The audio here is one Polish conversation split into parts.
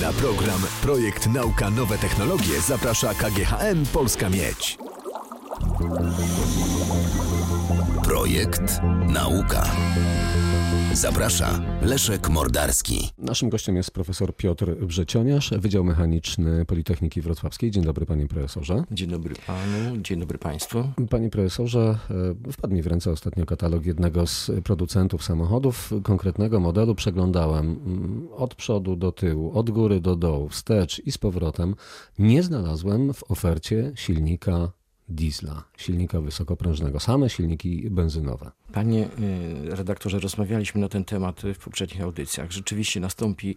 Na program Projekt Nauka Nowe Technologie zaprasza KGHM Polska Miedź. Projekt Nauka. Zaprasza Leszek Mordarski. Naszym gościem jest profesor Piotr Brzecioniarz, Wydział Mechaniczny Politechniki Wrocławskiej. Dzień dobry panie profesorze. Dzień dobry panu, dzień dobry państwu. Panie profesorze, e, wpadł mi w ręce ostatnio katalog jednego z producentów samochodów. Konkretnego modelu przeglądałem mm, od przodu do tyłu, od góry do dołu, wstecz i z powrotem. Nie znalazłem w ofercie silnika diesla, silnika wysokoprężnego, same silniki benzynowe. Panie y, redaktorze, rozmawialiśmy na ten temat w poprzednich audycjach. Rzeczywiście nastąpi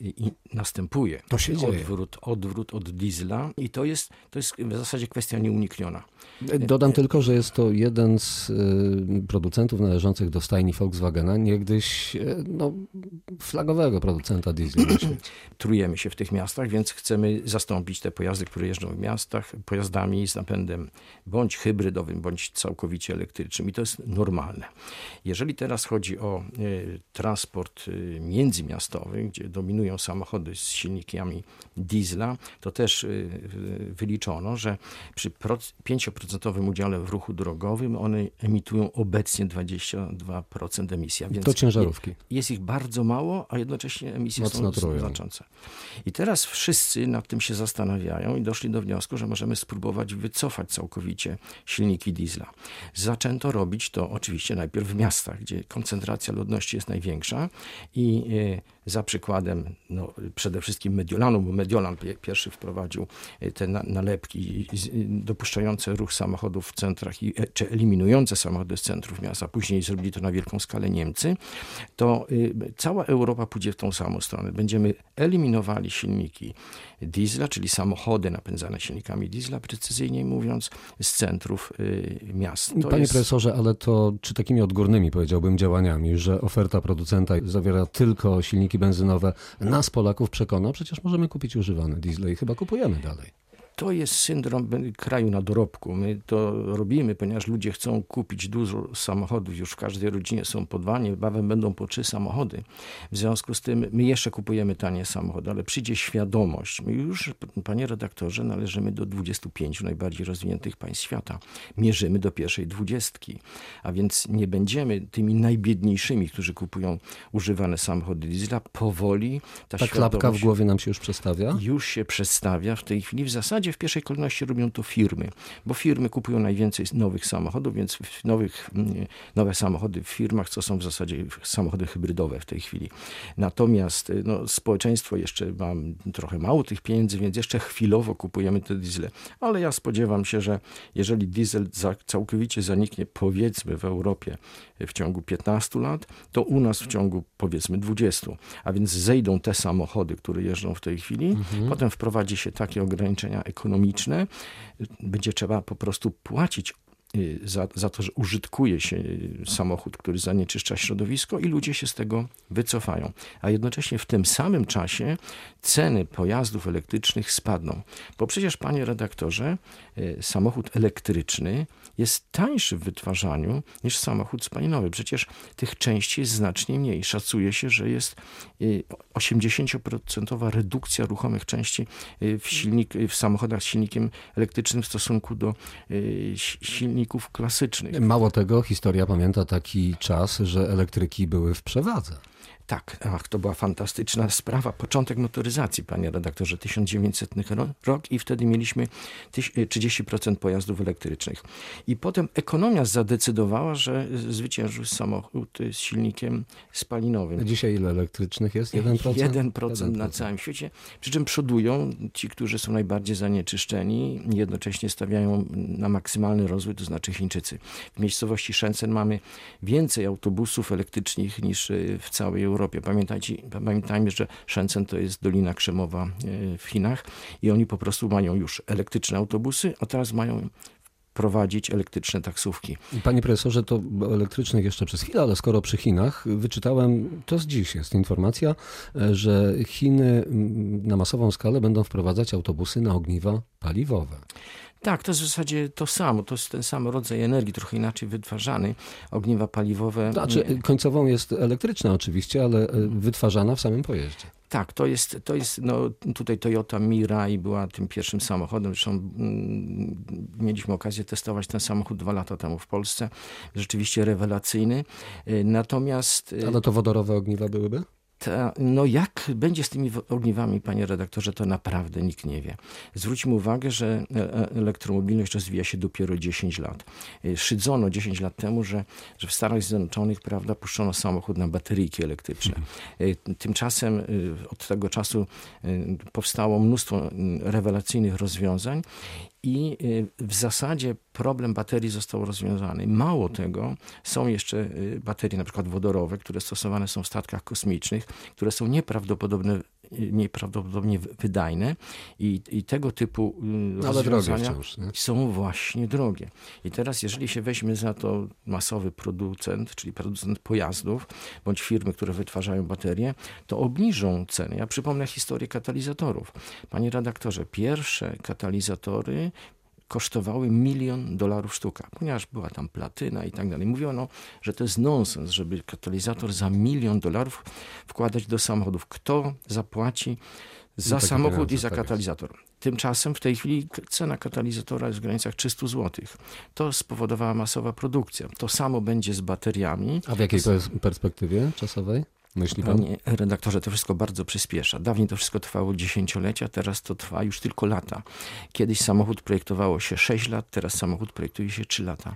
i następuje To się dzieje. odwrót, odwrót od diesla i to jest, to jest w zasadzie kwestia nieunikniona. Dodam tylko, że jest to jeden z y, producentów należących do stajni Volkswagena, niegdyś y, no, flagowego producenta świecie. Trujemy się w tych miastach, więc chcemy zastąpić te pojazdy, które jeżdżą w miastach, pojazdami z napędem bądź hybrydowym, bądź całkowicie elektrycznym i to jest normalne. Jeżeli teraz chodzi o y, transport y, międzymiastowy, gdzie dominują samochody z silnikami diesla, to też y, y, wyliczono, że przy proc- 5% udziale w ruchu drogowym one emitują obecnie 22% emisji. Więc To ciężarówki. jest ich bardzo mało, a jednocześnie emisje Mocno są trują. znaczące. I teraz wszyscy nad tym się zastanawiają i doszli do wniosku, że możemy spróbować wycofać całkowicie silniki diesla. Zaczęto robić to oczywiście najpierw w miastach, gdzie koncentracja ludności jest największa i e, za przykładem no, przede wszystkim Mediolanu, bo Mediolan pie- pierwszy wprowadził e, te na, nalepki y, dopuszczające ruch samochodów w centrach, i, e, czy eliminujące samochody z centrów miasta. Później zrobili to na wielką skalę Niemcy. To cała Europa pójdzie w tą samą stronę. Będziemy eliminowali silniki diesla, czyli samochody napędzane silnikami diesla, precyzyjniej mówiąc, z centrów miast. To Panie jest- profesorze, ale to czy takimi odgórnymi, powiedziałbym, działaniami, że oferta producenta zawiera tylko silniki benzynowe, nas Polaków przekona? Przecież możemy kupić używane diesle i chyba kupujemy dalej. To jest syndrom kraju na dorobku. My to robimy, ponieważ ludzie chcą kupić dużo samochodów. Już w każdej rodzinie są po dwa, niebawem będą po trzy samochody. W związku z tym my jeszcze kupujemy tanie samochody, ale przyjdzie świadomość. My już, panie redaktorze, należymy do 25 najbardziej rozwiniętych państw świata. Mierzymy do pierwszej dwudziestki. A więc nie będziemy tymi najbiedniejszymi, którzy kupują używane samochody diesla. Powoli ta, Ta klapka w głowie nam się już przestawia? już się przedstawia w tej chwili. W zasadzie w pierwszej kolejności robią to firmy, bo firmy kupują najwięcej nowych samochodów, więc nowych, mm, nowe samochody w firmach to są w zasadzie samochody hybrydowe w tej chwili. Natomiast y, no, społeczeństwo jeszcze ma trochę mało tych pieniędzy, więc jeszcze chwilowo kupujemy te diesle. Ale ja spodziewam się, że jeżeli diesel całkowicie zaniknie, powiedzmy w Europie w ciągu 15 lat, to u nas w ciągu powiedzmy 20. A więc zejdą te samochody, które jeżdżą w tej chwili. Potem wprowadzi się takie ograniczenia ekonomiczne. Y, Będzie trzeba po prostu płacić za, za to, że użytkuje się y, samochód, który zanieczyszcza środowisko i ludzie się z tego wycofają. A jednocześnie w tym samym czasie ceny pojazdów elektrycznych spadną. Bo przecież, panie redaktorze, y, samochód elektryczny jest tańszy w wytwarzaniu niż samochód spalinowy. Przecież tych części jest znacznie mniej. Szacuje się, że jest y, 80% redukcja ruchomych części y, w, silnik, w samochodach z silnikiem elektrycznym w stosunku do y, si- silników klasycznych. Mało tego, historia pamięta taki czas, że elektryki były w przewadze. Tak, ach, to była fantastyczna sprawa. Początek motoryzacji, panie redaktorze, 1900 ro- rok i wtedy mieliśmy tyś- y, 30% pojazdów elektrycznych. I potem ekonomia zadecydowała, że zwyciężył samochód z silnikiem spalinowym. Dzisiaj ile elektrycznych jest? 1%? 1% na całym świecie. Przy czym przodują ci, którzy są najbardziej zanieczyszczeni, jednocześnie stawiają na maksymalny rozwój, to znaczy Chińczycy. W miejscowości Shenzhen mamy więcej autobusów elektrycznych niż y, w całej Europie. Pamiętajcie, pamiętajmy, że Shenzhen to jest Dolina Krzemowa y, w Chinach i oni po prostu mają już elektryczne autobusy, a teraz mają prowadzić elektryczne taksówki. Panie profesorze, to elektrycznych jeszcze przez chwilę, ale skoro przy Chinach, wyczytałem, to z dziś jest informacja, e, że Chiny mm, na masową skalę będą wprowadzać autobusy na ogniwa paliwowe. Tak, to jest w zasadzie to samo. To jest ten sam rodzaj energii, trochę inaczej wytwarzany. Ogniwa paliwowe. Znaczy, końcową jest elektryczna oczywiście, ale e, wytwarzana w samym pojeździe. Tak, to jest, to jest no, tutaj Toyota Mirai była tym pierwszym samochodem. Zresztą mm, mieliśmy okazję testować ten samochód dwa lata temu w Polsce. Rzeczywiście rewelacyjny. E, natomiast... E, ale to wodorowe ogniwa byłyby? Ta, no jak będzie z tymi ogniwami, panie redaktorze, to naprawdę nikt nie wie. Zwróćmy uwagę, że e, e, elektromobilność rozwija się dopiero 10 lat. E, szydzono 10 lat temu, że, że w Stanach Zjednoczonych prawda, puszczono samochód na bateryjki elektryczne. Tymczasem od tego czasu powstało mnóstwo rewelacyjnych rozwiązań i y, w zasadzie problem baterii został rozwiązany. Mało tego, są jeszcze y, baterie na przykład wodorowe, które stosowane są w statkach kosmicznych, które są nieprawdopodobne nieprawdopodobnie wydajne i, i tego typu Ale rozwiązania wciąż, są właśnie drogie. I teraz, jeżeli się weźmie za to masowy producent, czyli producent pojazdów, bądź firmy, które wytwarzają baterie, to obniżą ceny. Ja przypomnę historię katalizatorów. Panie redaktorze, pierwsze katalizatory kosztowały milion dolarów sztuka, ponieważ była tam platyna i tak dalej. Mówiono, że to jest nonsens, żeby katalizator za milion dolarów wkładać do samochodów. Kto zapłaci za no samochód i za tak katalizator? Tymczasem w tej chwili cena katalizatora jest w granicach 300 zł. To spowodowała masowa produkcja. To samo będzie z bateriami. A w jakiej perspektywie czasowej? Myśli pan? Panie redaktorze, to wszystko bardzo przyspiesza. Dawniej to wszystko trwało dziesięciolecia, teraz to trwa już tylko lata. Kiedyś samochód projektowało się 6 lat, teraz samochód projektuje się 3 lata.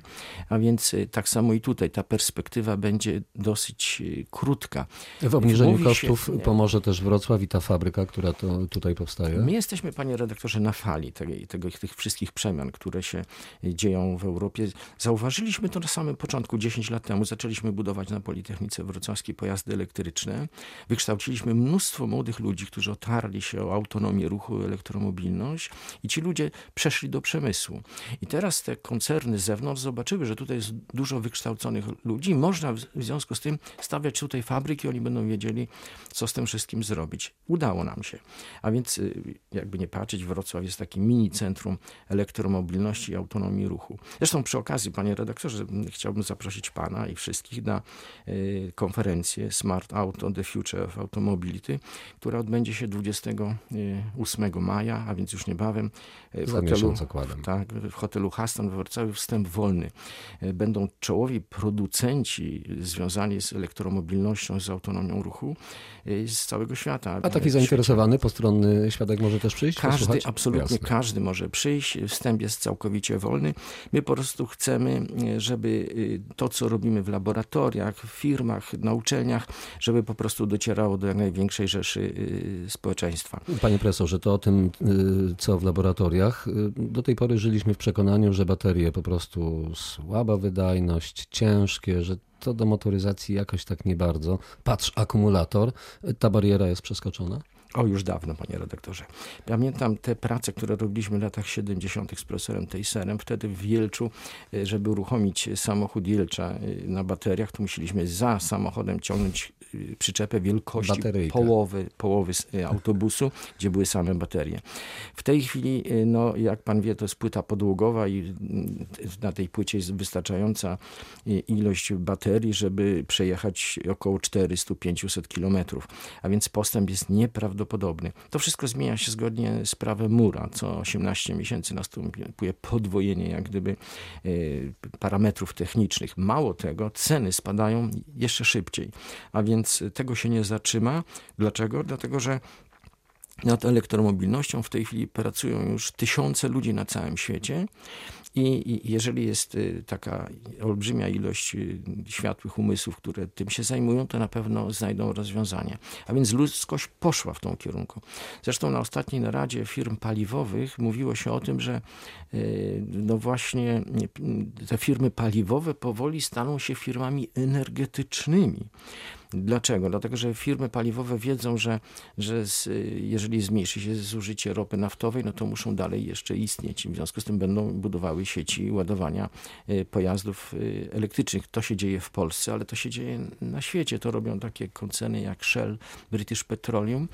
A więc y, tak samo i tutaj ta perspektywa będzie dosyć y, krótka. W obniżeniu Mówi kosztów się, pomoże też Wrocław i ta fabryka, która to tutaj powstaje? My jesteśmy, panie redaktorze, na fali tego, tego, tych wszystkich przemian, które się y, dzieją w Europie. Zauważyliśmy to na samym początku, 10 lat temu. Zaczęliśmy budować na Politechnice Wrocławskiej pojazdy elektryczne elektryczne. Wykształciliśmy mnóstwo młodych ludzi, którzy otarli się o autonomię ruchu, elektromobilność i ci ludzie przeszli do przemysłu. I teraz te koncerny z zewnątrz zobaczyły, że tutaj jest dużo wykształconych ludzi. Można w związku z tym stawiać tutaj fabryki, oni będą wiedzieli, co z tym wszystkim zrobić. Udało nam się. A więc, y, jakby nie patrzeć, Wrocław jest takim mini centrum elektromobilności i autonomii ruchu. Zresztą przy okazji, panie redaktorze, chciałbym zaprosić pana i wszystkich na y, konferencję Smart Auto The Future of Automobility, która odbędzie się 28 maja, a więc już niebawem w Za hotelu, tak, w hotelu Haston w Wrocławiu wstęp wolny. Będą czołowi producenci związani z elektromobilnością, z autonomią ruchu y, z całego świata. A taki zainteresowany postronny świadek może też przyjść? Każdy, posłuchać? absolutnie Jasne. każdy może przyjść. Wstęp jest całkowicie wolny. My po prostu chcemy, żeby to, co robimy w laboratoriach, w firmach, na uczelniach, żeby po prostu docierało do jak największej rzeszy y, społeczeństwa. Panie profesorze, to o tym, y, co w laboratoriach. Y, do tej pory żyliśmy w przekonaniu, że baterie po prostu słaba wydajność, ciężkie, że to do motoryzacji jakoś tak nie bardzo. Patrz, akumulator. Ta bariera jest przeskoczona? O, już dawno, panie redaktorze. Pamiętam te prace, które robiliśmy w latach 70. z profesorem Tejserem. Wtedy w Wielczu, e, żeby uruchomić samochód Wielcza e, na bateriach, to musieliśmy za samochodem ciągnąć e, przyczepę wielkości połowy, połowy autobusu, gdzie były same baterie. W tej chwili, no, jak pan wie, to jest płyta podłogowa i mm, na tej płycie jest wystarczająca ilość baterii, żeby przejechać około 400-500 kilometrów. A więc postęp jest nieprawdopodobny prawdopodobny. To wszystko zmienia się zgodnie z prawem Mura. Co 18 miesięcy następuje podwojenie jak gdyby e, parametrów technicznych. Mało tego, ceny spadają jeszcze szybciej. A więc tego się nie zatrzyma. Dlaczego? Dlatego, że nad elektromobilnością w tej chwili pracują już tysiące ludzi na całym świecie i jeżeli jest y, taka olbrzymia ilość y, światłych umysłów, które tym się zajmują, to na pewno znajdą rozwiązanie. A więc ludzkość poszła w tą kierunku. Zresztą na ostatniej naradzie firm paliwowych mówiło się o tym, że y, no właśnie te firmy paliwowe powoli staną się firmami energetycznymi. Dlaczego? Dlatego, że firmy paliwowe wiedzą, że, że z, jeżeli zmniejszy się zużycie ropy naftowej, no to muszą dalej jeszcze istnieć. W związku z tym będą budowały sieci ładowania y, pojazdów y, elektrycznych. To się dzieje w Polsce, ale to się dzieje na świecie. To robią takie koncerny jak Shell, British Petroleum,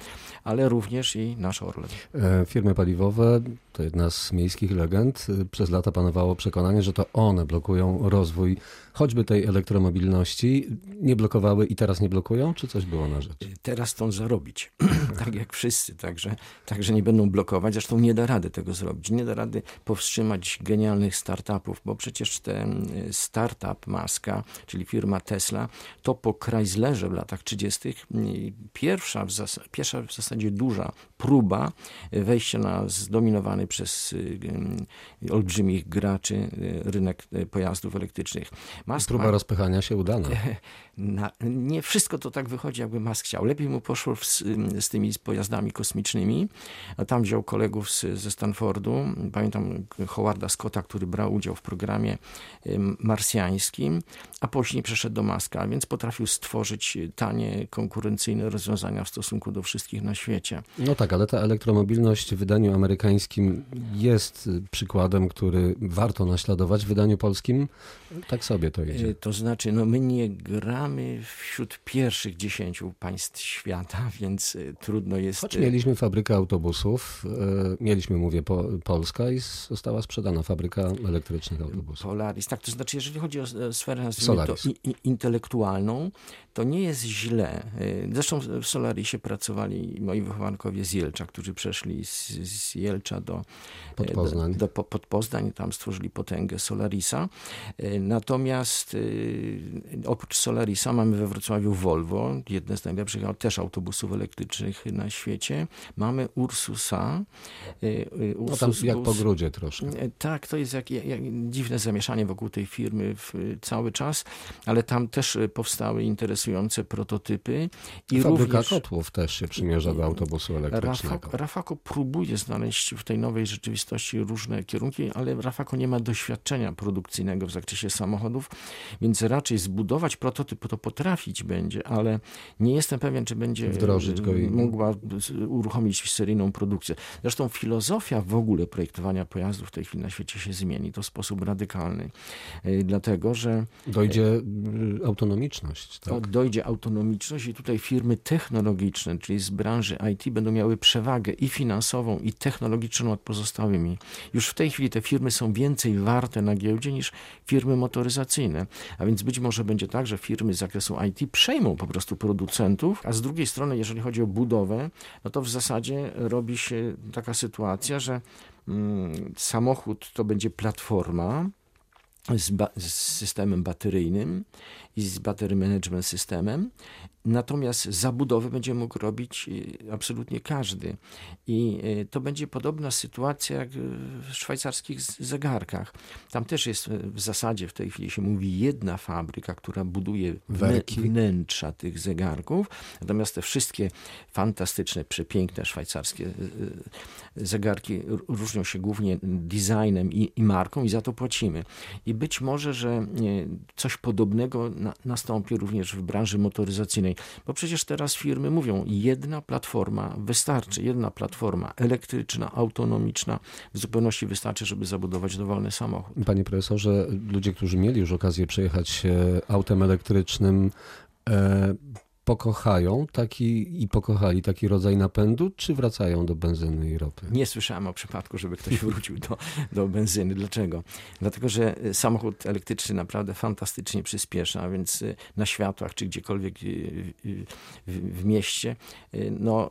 ale również i nasz Orlen. E, firmy paliwowe to jedna z miejskich legend. Przez lata panowało przekonanie, że to one blokują rozwój choćby tej elektromobilności. Nie blokowały i teraz nie blokują, czy coś było na rzecz? Teraz chcą zarobić, tak jak wszyscy, także, także nie będą blokować. Zresztą nie da rady tego zrobić. Nie da rady powstrzymać genialnych startupów, bo przecież ten startup Maska, czyli firma Tesla, to po Chryslerze w latach 30. pierwsza w, zas- pierwsza w zasadzie duża próba wejścia na zdominowany przez olbrzymich graczy rynek pojazdów elektrycznych. Musk Próba ma... rozpychania się udana. Na, nie wszystko to tak wychodzi, jakby Musk chciał. Lepiej mu poszło w, z tymi pojazdami kosmicznymi. A tam wziął kolegów z, ze Stanfordu. Pamiętam Howarda Scotta, który brał udział w programie marsjańskim, a później przeszedł do Maska, więc potrafił stworzyć tanie, konkurencyjne rozwiązania w stosunku do wszystkich na świecie. No tak, ale ta elektromobilność w wydaniu amerykańskim jest przykładem, który warto naśladować. W wydaniu polskim tak sobie to idzie. To znaczy, no my nie gramy wśród pierwszych dziesięciu państw świata, więc e, trudno jest... Choć mieliśmy fabrykę autobusów, e, mieliśmy, mówię, po, Polska i została sprzedana fabryka elektrycznych autobusów. Polaris, tak, to znaczy, jeżeli chodzi o sferę to i, intelektualną, to nie jest źle. E, zresztą w Solarisie pracowali moi wychowankowie z Jelcza, którzy przeszli z, z Jelcza do Podpoznań. Do, do Podpoznań, tam stworzyli potęgę Solarisa. Natomiast y, oprócz Solarisa mamy we Wrocławiu Volvo, jedne z najlepszych też autobusów elektrycznych na świecie. Mamy Ursusa. Ursus no tam jak po grudzie troszkę. Tak, to jest jak, jak, dziwne zamieszanie wokół tej firmy w, cały czas, ale tam też powstały interesujące prototypy. I Fabryka również, kotłów też się przymierza do autobusu elektrycznego. Rafako, Rafako próbuje znaleźć w tej nowej rzeczywistości różne kierunki, ale Rafako nie ma doświadczenia produkcyjnego w zakresie samochodów, więc raczej zbudować prototyp to potrafić będzie, ale nie jestem pewien, czy będzie Wdrożyć go i... mogła uruchomić seryjną produkcję. Zresztą filozofia w ogóle projektowania pojazdów w tej chwili na świecie się zmieni. To w sposób radykalny. E, dlatego, że... Dojdzie e, autonomiczność. Tak? Dojdzie autonomiczność i tutaj firmy technologiczne, czyli z branży IT będą miały przewagę i finansową, i technologiczną nad pozostałymi. Już w tej chwili te firmy są więcej warte na giełdzie niż firmy motoryzacyjne. A więc być może będzie tak, że firmy z zakresu IT przejmą po prostu producentów, a z drugiej strony, jeżeli chodzi o budowę, no to w zasadzie robi się taka sytuacja, że mm, samochód to będzie platforma, z, z, systemem bateryjnym i z battery management systemem Natomiast zabudowę będzie mógł robić y, absolutnie każdy. I y, to będzie podobna sytuacja jak w szwajcarskich zegarkach. Tam też jest y, w zasadzie w tej chwili się mówi jedna fabryka, która buduje Werki. wnętrza tych zegarków. Natomiast te wszystkie fantastyczne, przepiękne szwajcarskie zegarki różnią się głównie designem i, i marką i za to płacimy. I być może, że coś podobnego na, nastąpi również w branży motoryzacyjnej bo przecież teraz firmy mówią, jedna platforma wystarczy, jedna platforma elektryczna, autonomiczna w zupełności wystarczy, żeby zabudować dowolny samochód. Panie profesorze, ludzie, którzy mieli już okazję przejechać autem elektrycznym, e, pokochają taki i pokochali taki rodzaj napędu, czy wracają do benzyny i ropy? Nie słyszałem o przypadku, żeby ktoś wrócił do, do benzyny. Dlaczego? Dlatego, że samochód elektryczny naprawdę fantastycznie przyspiesza, więc y, na światłach czy gdziekolwiek y, w, w mieście y, no,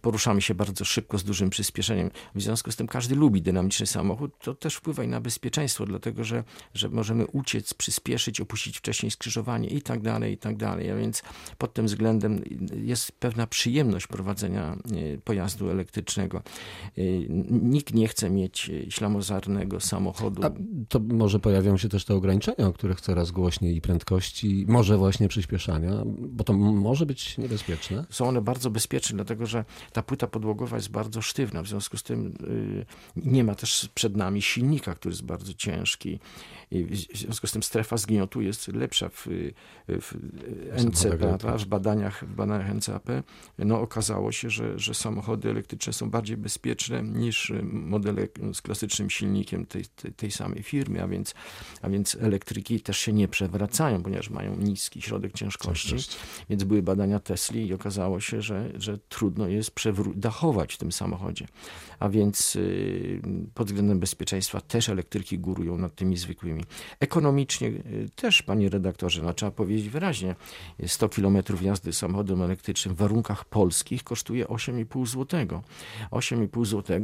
poruszamy się bardzo szybko z dużym przyspieszeniem. W związku z tym każdy lubi dynamiczny samochód. To też wpływa i na bezpieczeństwo, dlatego że, że możemy uciec, przyspieszyć, opuścić wcześniej skrzyżowanie i tak dalej, i tak dalej. A więc pod tym względem jest pewna przyjemność prowadzenia e, pojazdu elektrycznego. E, nikt nie chce mieć e, ślamozarnego samochodu. A to może pojawią się też te ograniczenia, o których coraz głośniej i prędkości, może właśnie przyspieszania, bo to może być niebezpieczne. Są one bardzo bezpieczne, dlatego że ta płyta podłogowa jest bardzo sztywna, w związku z tym nie ma też przed nami silnika, który jest bardzo ciężki. W związku z tym strefa zgniotu jest lepsza w, w NCP lata w badaniach, w badaniach NCAP no, okazało się, że, że samochody elektryczne są bardziej bezpieczne niż modele z klasycznym silnikiem tej, tej, tej samej firmy, a więc, a więc elektryki też się nie przewracają, ponieważ mają niski środek ciężkości. Więc były badania Tesli i okazało się, że, że trudno jest dachować w tym samochodzie. A więc y, pod względem bezpieczeństwa też elektryki górują nad tymi zwykłymi. Ekonomicznie y, też, panie redaktorze, no, trzeba powiedzieć wyraźnie, 100 km jazdy samochodem elektrycznym w warunkach polskich kosztuje 8,5 zł. 8,5 zł.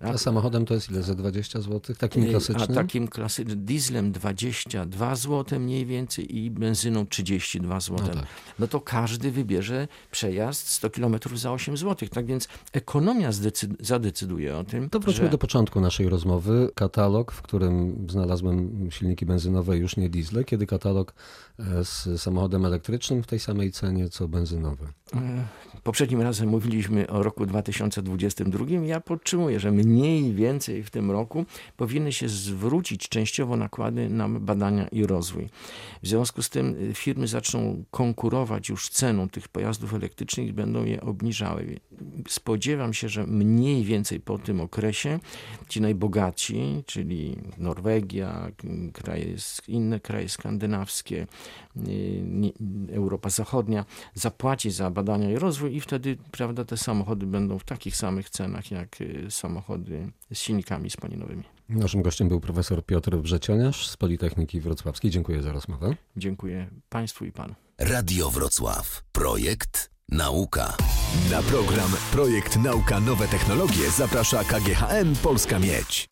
A, a samochodem to jest ile? Za 20 zł? Takim klasycznym? A takim klasycznym dieslem 22 zł mniej więcej i benzyną 32 zł. No, tak. no to każdy wybierze przejazd 100 km za 8 zł. Tak więc ekonomia zadecyduje o tym. To wróćmy że... do początku naszej rozmowy. Katalog, w którym znalazłem silniki benzynowe, już nie diesle, kiedy katalog e, z samochodem elektrycznym w tej samej cenie co benzynowy. E, poprzednim razem mówiliśmy o roku 2022. Ja podtrzymuję, że mniej więcej w tym roku powinny się zwrócić częściowo nakłady na badania i rozwój. W związku z tym y, firmy zaczną konkurować już ceną tych pojazdów elektrycznych i będą je obniżały. Spodziewam się, że mniej więcej po tym okresie ci najbogatsi, czyli Norwegia, kraje, inne kraje skandynawskie, y, Europa Zachodnia, zapłaci za badania i rozwój i wtedy prawda, te samochody będą w takich samych cenach jak y, samochody z silnikami spalinowymi. Naszym gościem był profesor Piotr Wrzecioniarz z Politechniki Wrocławskiej. Dziękuję za rozmowę. Dziękuję Państwu i Panu. Radio Wrocław. Projekt Nauka. Na program Projekt Nauka Nowe Technologie zaprasza KGHM Polska Miedź.